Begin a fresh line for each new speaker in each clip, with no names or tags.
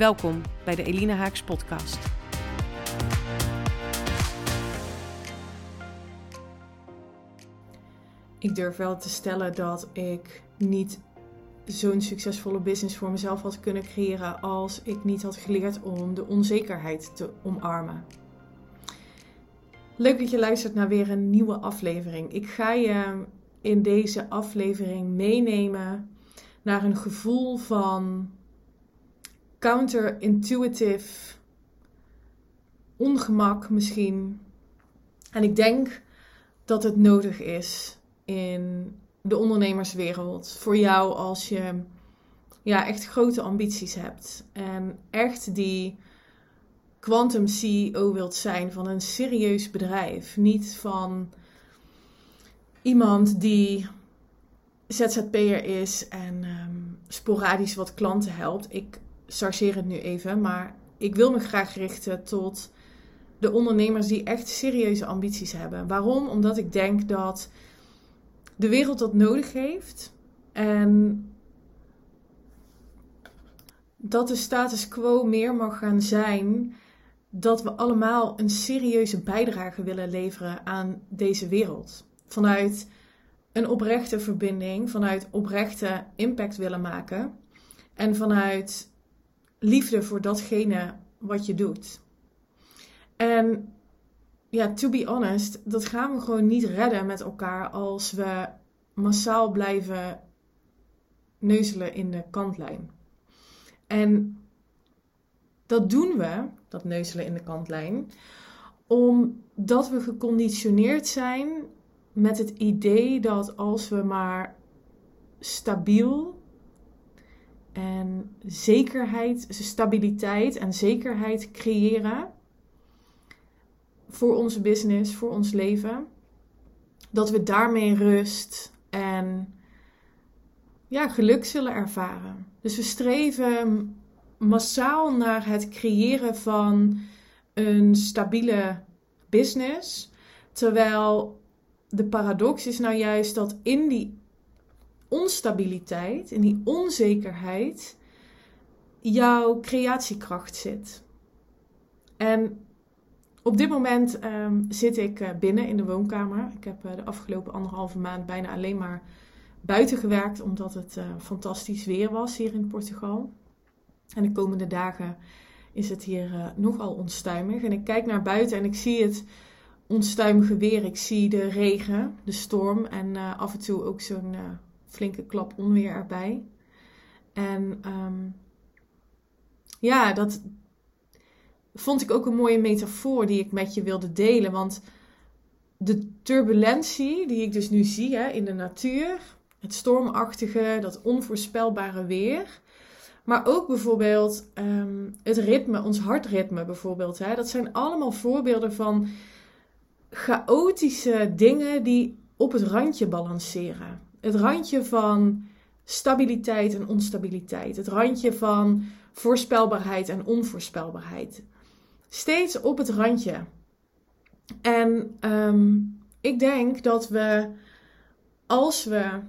Welkom bij de Elina Haaks podcast.
Ik durf wel te stellen dat ik niet zo'n succesvolle business voor mezelf had kunnen creëren als ik niet had geleerd om de onzekerheid te omarmen. Leuk dat je luistert naar weer een nieuwe aflevering. Ik ga je in deze aflevering meenemen naar een gevoel van counterintuitive ongemak misschien. En ik denk dat het nodig is in de ondernemerswereld voor jou als je ja, echt grote ambities hebt en echt die quantum CEO wilt zijn van een serieus bedrijf, niet van iemand die ZZP'er is en um, sporadisch wat klanten helpt. Ik het nu even, maar ik wil me graag richten tot de ondernemers die echt serieuze ambities hebben. Waarom? Omdat ik denk dat de wereld dat nodig heeft en dat de status quo meer mag gaan zijn dat we allemaal een serieuze bijdrage willen leveren aan deze wereld. Vanuit een oprechte verbinding, vanuit oprechte impact willen maken en vanuit liefde voor datgene wat je doet. En ja, to be honest, dat gaan we gewoon niet redden met elkaar als we massaal blijven neuzelen in de kantlijn. En dat doen we, dat neuzelen in de kantlijn, omdat we geconditioneerd zijn met het idee dat als we maar stabiel en zekerheid, stabiliteit en zekerheid creëren voor onze business, voor ons leven. Dat we daarmee rust en ja, geluk zullen ervaren. Dus we streven massaal naar het creëren van een stabiele business. Terwijl de paradox is nou juist dat in die onstabiliteit, in die onzekerheid, jouw creatiekracht zit. En op dit moment ehm, zit ik eh, binnen in de woonkamer. Ik heb uh, de afgelopen anderhalve maand bijna alleen maar buiten gewerkt, omdat het uh, fantastisch weer was hier in Portugal. En de komende dagen is het hier nogal onstuimig. En ik kijk naar buiten en ik zie het onstuimige weer. Ik zie de regen, de storm en af en toe ook zo'n flinke klap onweer erbij. En um, ja, dat vond ik ook een mooie metafoor die ik met je wilde delen. Want de turbulentie die ik dus nu zie hè, in de natuur, het stormachtige, dat onvoorspelbare weer. Maar ook bijvoorbeeld um, het ritme, ons hartritme bijvoorbeeld. Hè, dat zijn allemaal voorbeelden van chaotische dingen die op het randje balanceren het randje van stabiliteit en onstabiliteit. Het randje van voorspelbaarheid en onvoorspelbaarheid. Steeds op het randje. En ehm, ik denk dat we, als we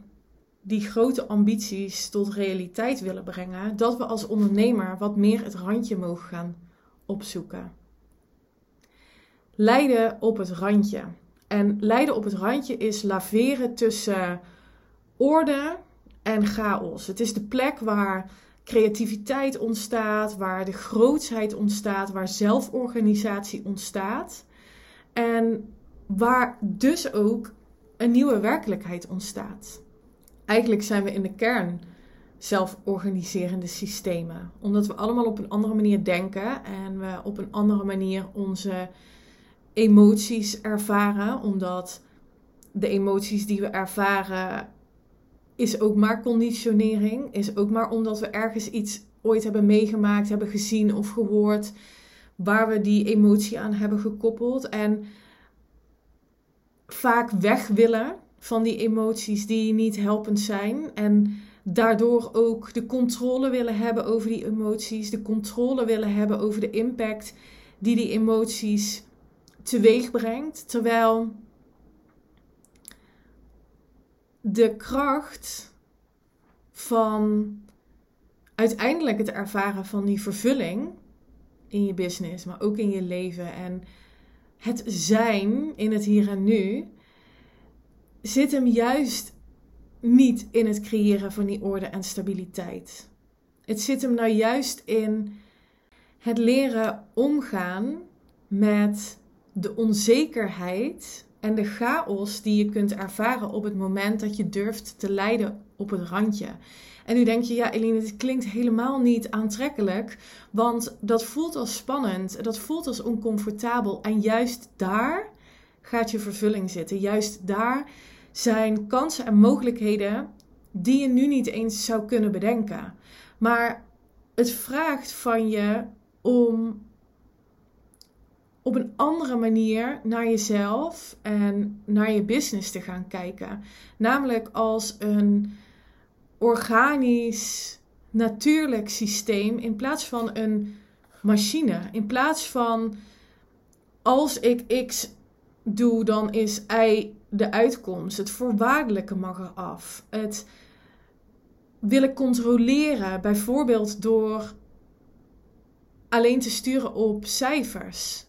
die grote ambities tot realiteit willen brengen, dat we als ondernemer wat meer het randje mogen gaan opzoeken. Leiden op het randje. En leiden op het randje is laveren tussen orde en chaos. Het is de plek waar creativiteit ontstaat, waar de grootsheid ontstaat, waar zelforganisatie ontstaat. En waar dus ook een nieuwe werkelijkheid ontstaat. Eigenlijk zijn we in de kern zelforganiserende systemen, omdat we allemaal op een andere manier denken en we op een andere manier onze emoties ervaren, omdat de emoties die we ervaren is ook maar conditionering. Is ook maar omdat we ergens iets ooit hebben meegemaakt, hebben gezien of gehoord, waar we die emotie aan hebben gekoppeld. En vaak weg willen van die emoties die niet helpend zijn. En daardoor ook de controle willen hebben over die emoties, de controle willen hebben over de impact die die emoties teweeg brengt. Terwijl de kracht van uiteindelijk het ervaren van die vervulling in je business, maar ook in je leven en het zijn in het hier en nu, zit hem juist niet in het creëren van die orde en stabiliteit. Het zit hem nou juist in het leren omgaan met de onzekerheid en de chaos die je kunt ervaren op het moment dat je durft te leiden op het randje. En nu denk je, ja, Eline, dit klinkt helemaal niet aantrekkelijk, want dat voelt als spannend, dat voelt als oncomfortabel. En juist daar gaat je vervulling zitten. Juist daar zijn kansen en mogelijkheden die je nu niet eens zou kunnen bedenken. Maar het vraagt van je om op een andere manier naar jezelf en naar je business te gaan kijken. Namelijk als een organisch, natuurlijk systeem in plaats van een machine. In plaats van als ik X doe, dan is Y de uitkomst. Het voorwaardelijke mag eraf. Het willen controleren, bijvoorbeeld door alleen te sturen op cijfers.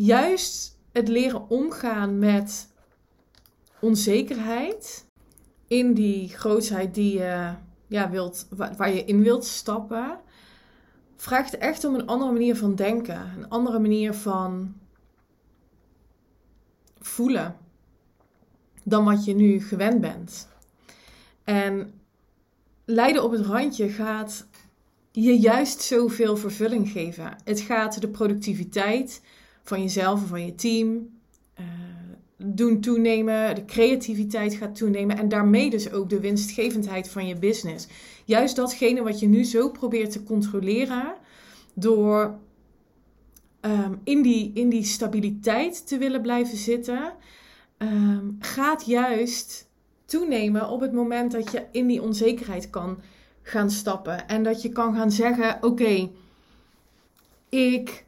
Juist het leren omgaan met onzekerheid in die grootheid die je ja, wilt, waar je in wilt stappen, vraagt echt om een andere manier van denken, een andere manier van voelen dan wat je nu gewend bent. En lijden op het randje gaat je juist zoveel vervulling geven. Het gaat de productiviteit van jezelf en van je team uh, doen toenemen. De creativiteit gaat toenemen. En daarmee dus ook de winstgevendheid van je business. Juist datgene wat je nu zo probeert te controleren. Door Ehm, in, die, in die stabiliteit te willen blijven zitten, um, gaat juist toenemen op het moment dat je in die onzekerheid kan gaan stappen. En dat je kan gaan zeggen: Oké, ik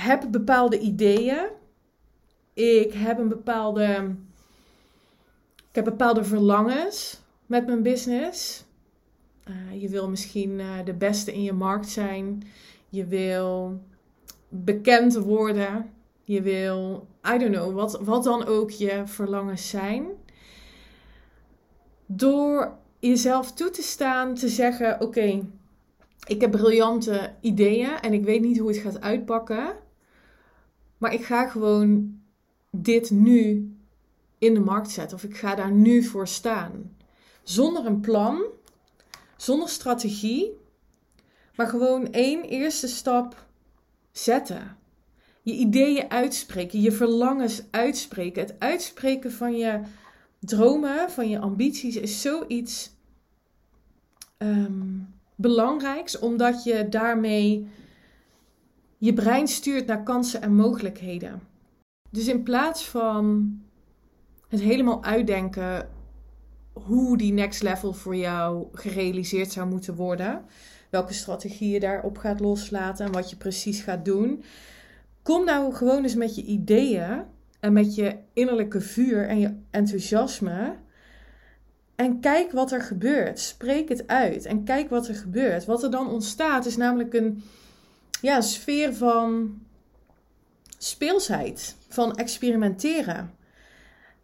heb bepaalde ideeën. Ik heb een bepaalde. Ik heb bepaalde verlangens met mijn business. Uh, je wil misschien uh, de beste in je markt zijn. Je wil bekend worden. Je wil, I don't know, wat, wat dan ook je verlangens zijn. Door jezelf toe te staan, te zeggen: Oké, ik heb briljante ideeën en ik weet niet hoe het gaat uitpakken. Maar ik ga gewoon dit nu in de markt zetten. Of ik ga daar nu voor staan. Zonder een plan, zonder strategie, maar gewoon één eerste stap zetten. Je ideeën uitspreken, je verlangens uitspreken. Het uitspreken van je dromen, van je ambities is zoiets um, belangrijks, omdat je daarmee je brein stuurt naar kansen en mogelijkheden. Dus in plaats van het helemaal uitdenken hoe die next level voor jou gerealiseerd zou moeten worden, welke strategie je daarop gaat loslaten en wat je precies gaat doen. Kom nou gewoon eens met je ideeën en met je innerlijke vuur en je enthousiasme. En kijk wat er gebeurt. Spreek het uit en kijk wat er gebeurt. Wat er dan ontstaat is namelijk een ja, sfeer van speelsheid, van experimenteren.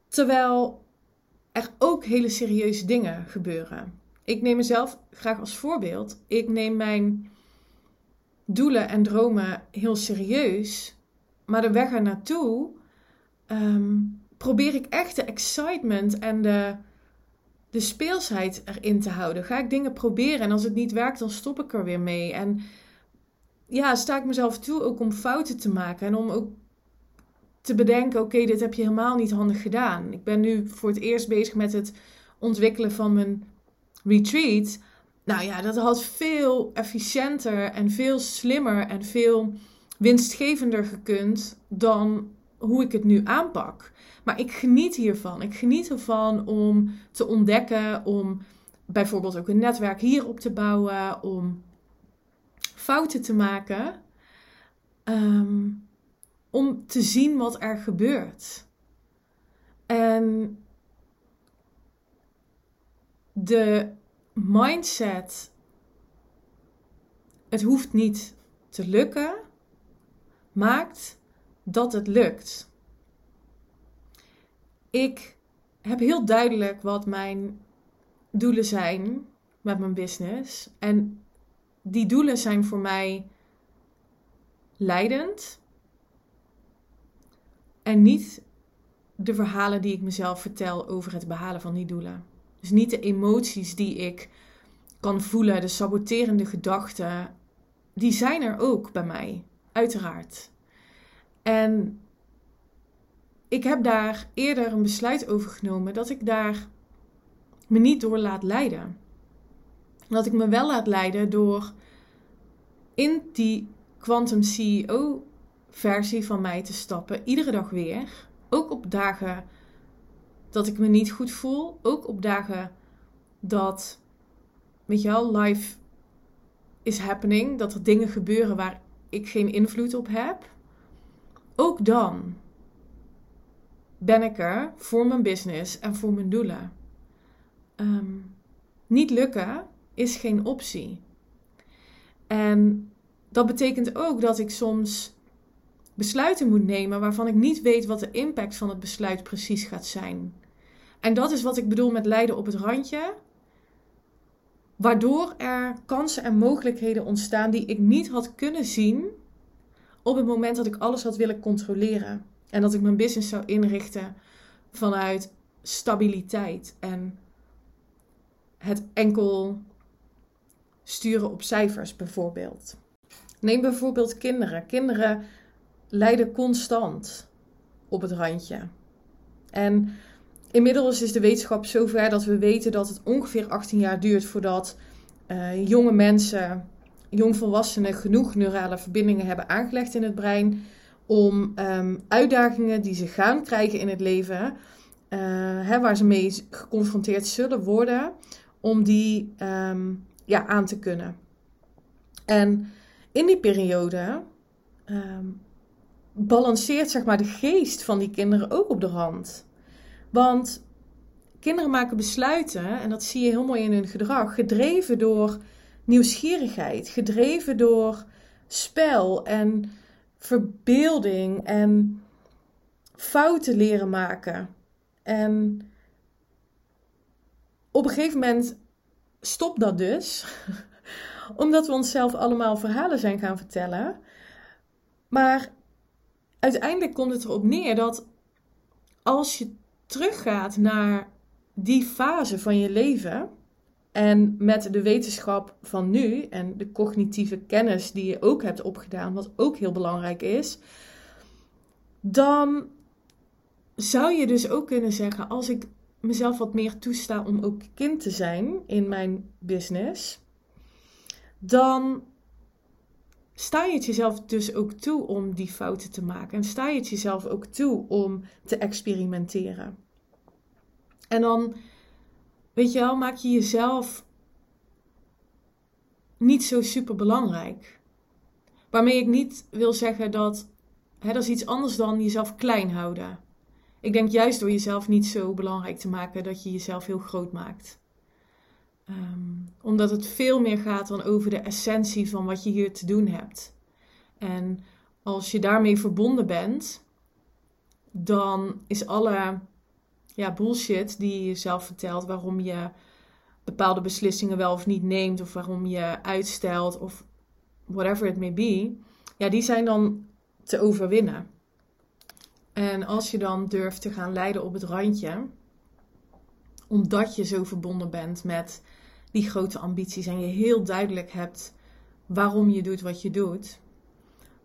Terwijl er ook hele serieuze dingen gebeuren. Ik neem mezelf graag als voorbeeld. Ik neem mijn doelen en dromen heel serieus. Maar de weg er naartoe ehm, probeer ik echt de excitement en de, de speelsheid erin te houden. Ga ik dingen proberen en als het niet werkt, dan stop ik er weer mee. En ja, sta ik mezelf toe ook om fouten te maken en om ook te bedenken: oké, dit heb je helemaal niet handig gedaan. Ik ben nu voor het eerst bezig met het ontwikkelen van mijn retreat. nou ja, dat had veel efficiënter en veel slimmer en veel winstgevender gekund dan hoe ik het nu aanpak. Maar ik geniet hiervan. Ik geniet ervan om te ontdekken, om bijvoorbeeld ook een netwerk hierop te bouwen, om fouten te maken, ehm, om te zien wat er gebeurt. En de mindset, het hoeft niet te lukken, maakt dat het lukt. Ik heb heel duidelijk wat mijn doelen zijn met mijn business. En die doelen zijn voor mij leidend. En niet de verhalen die ik mezelf vertel over het behalen van die doelen. Dus niet de emoties die ik kan voelen, de saboterende gedachten. Die zijn er ook bij mij, uiteraard. En ik heb daar eerder een besluit over genomen dat ik daar me niet door laat leiden. Dat ik me wel laat leiden door in die Quantum CEO versie van mij te stappen, iedere dag weer. Ook op dagen dat ik me niet goed voel. Ook op dagen dat, weet je wel, life is happening. Dat er dingen gebeuren waar ik geen invloed op heb. Ook dan ben ik er voor mijn business en voor mijn doelen. Ehm, niet lukken is geen optie. En dat betekent ook dat ik soms besluiten moet nemen waarvan ik niet weet wat de impact van het besluit precies gaat zijn. En dat is wat ik bedoel met lijden op het randje. Waardoor er kansen en mogelijkheden ontstaan die ik niet had kunnen zien op het moment dat ik alles had willen controleren. En dat ik mijn business zou inrichten vanuit stabiliteit en het enkel sturen op cijfers bijvoorbeeld. Neem bijvoorbeeld kinderen. Kinderen lijden constant op het randje. En inmiddels is de wetenschap zover dat we weten dat het ongeveer 18 jaar duurt voordat uh, jonge mensen, jongvolwassenen, genoeg neurale verbindingen hebben aangelegd in het brein om um, uitdagingen die ze gaan krijgen in het leven, uh, hè, waar ze mee geconfronteerd zullen worden, om die um, ja, aan te kunnen. En in die periode um, balanceert zeg maar, de geest van die kinderen ook op de rand. Want kinderen maken besluiten, en dat zie je heel mooi in hun gedrag, gedreven door nieuwsgierigheid, gedreven door spel en verbeelding en fouten leren maken. En op een gegeven moment stopt dat dus, omdat we onszelf allemaal verhalen zijn gaan vertellen. Maar uiteindelijk komt het erop neer dat als je teruggaat naar die fase van je leven en met de wetenschap van nu en de cognitieve kennis die je ook hebt opgedaan, wat ook heel belangrijk is, dan zou je dus ook kunnen zeggen: als ik mezelf wat meer toesta om ook kind te zijn in mijn business, dan sta je het jezelf dus ook toe om die fouten te maken. En sta je het jezelf ook toe om te experimenteren. En dan, weet je wel, maak je jezelf niet zo super belangrijk. Waarmee ik niet wil zeggen dat hè, dat is iets anders dan jezelf klein houden. Ik denk juist door jezelf niet zo belangrijk te maken dat je jezelf heel groot maakt. Ehm, omdat het veel meer gaat dan over de essentie van wat je hier te doen hebt. En als je daarmee verbonden bent, dan is alle ja, bullshit die je jezelf vertelt, waarom je bepaalde beslissingen wel of niet neemt, of waarom je uitstelt, of whatever it may be, ja, die zijn dan te overwinnen. En als je dan durft te gaan leiden op het randje, omdat je zo verbonden bent met die grote ambities en je heel duidelijk hebt waarom je doet wat je doet,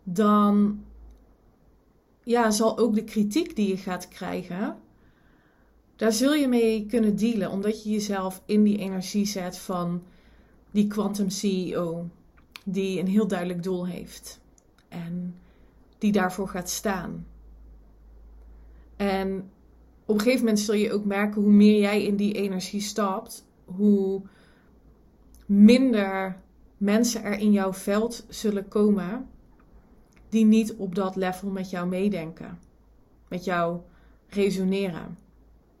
dan ja, zal ook de kritiek die je gaat krijgen, daar zul je mee kunnen dealen, omdat je jezelf in die energie zet van die quantum CEO die een heel duidelijk doel heeft en die daarvoor gaat staan. En op een gegeven moment zul je ook merken hoe meer jij in die energie stapt, hoe minder mensen er in jouw veld zullen komen die niet op dat level met jou meedenken, met jou resoneren.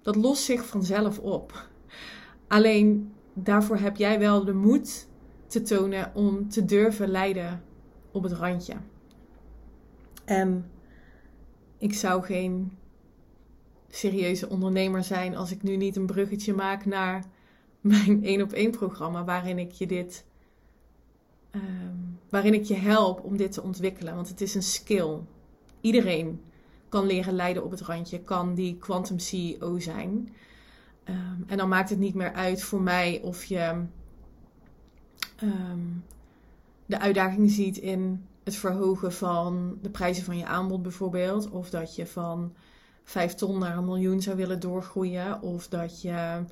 Dat lost zich vanzelf op. Alleen daarvoor heb jij wel de moed te tonen om te durven leiden op het randje. En ik zou geen serieuze ondernemer zijn als ik nu niet een bruggetje maak naar mijn één op één programma waarin ik je dit ehm, waarin ik je help om dit te ontwikkelen, want het is een skill. Iedereen kan leren leiden op het randje, kan die quantum CEO zijn. Ehm, en dan maakt het niet meer uit voor mij of je ehm, de uitdaging ziet in het verhogen van de prijzen van je aanbod bijvoorbeeld. Of dat je van 5 ton naar een miljoen zou willen doorgroeien. Of dat je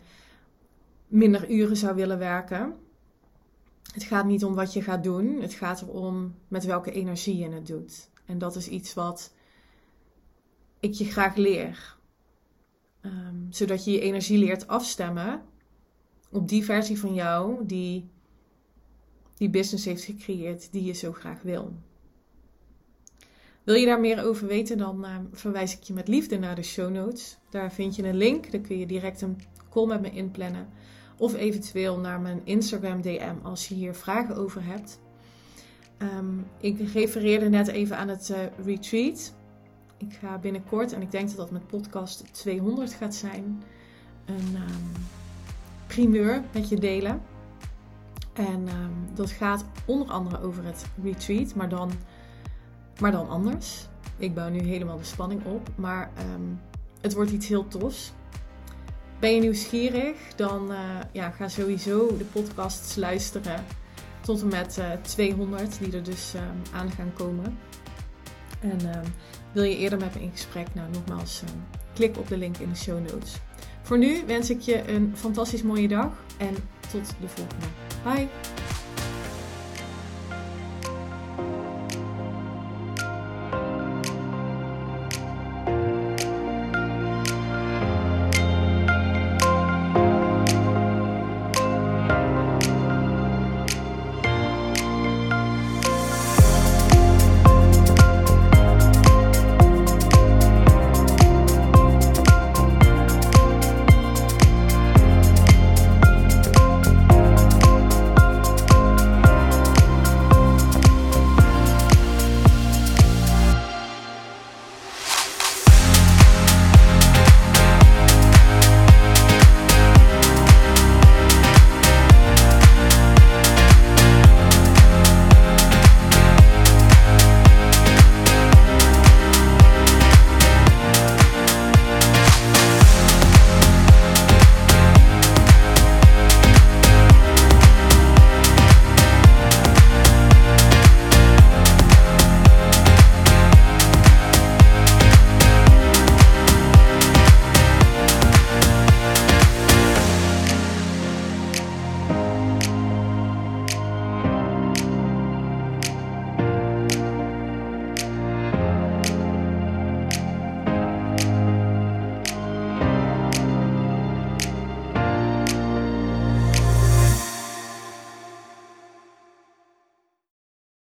minder uren zou willen werken. Het gaat niet om wat je gaat doen. Het gaat erom met welke energie je het doet. En dat is iets wat ik je graag leer. Ehm, zodat je je energie leert afstemmen op die versie van jou die die business heeft gecreëerd die je zo graag wil. Wil je daar meer over weten, dan uh, verwijs ik je met liefde naar de show notes. Daar vind je een link, daar kun je direct een call met me inplannen. Of eventueel naar mijn Instagram DM als je hier vragen over hebt. Um, ik refereerde net even aan het uh, retreat. Ik ga binnenkort, en ik denk dat dat met podcast 200 gaat zijn, een um, primeur met je delen. En dat gaat onder andere over het retreat, maar dan, maar dan anders. Ik bouw nu helemaal de spanning op, maar um, het wordt iets heel tofs. Ben je nieuwsgierig? Dan uh, ja, ga sowieso de podcasts luisteren tot en met uh, 200, die er dus um, aan gaan komen. En wil je eerder met me in gesprek? Nou, nogmaals, klik op de link in de show notes. Voor nu wens ik je een fantastisch mooie dag en tot de volgende. Bye!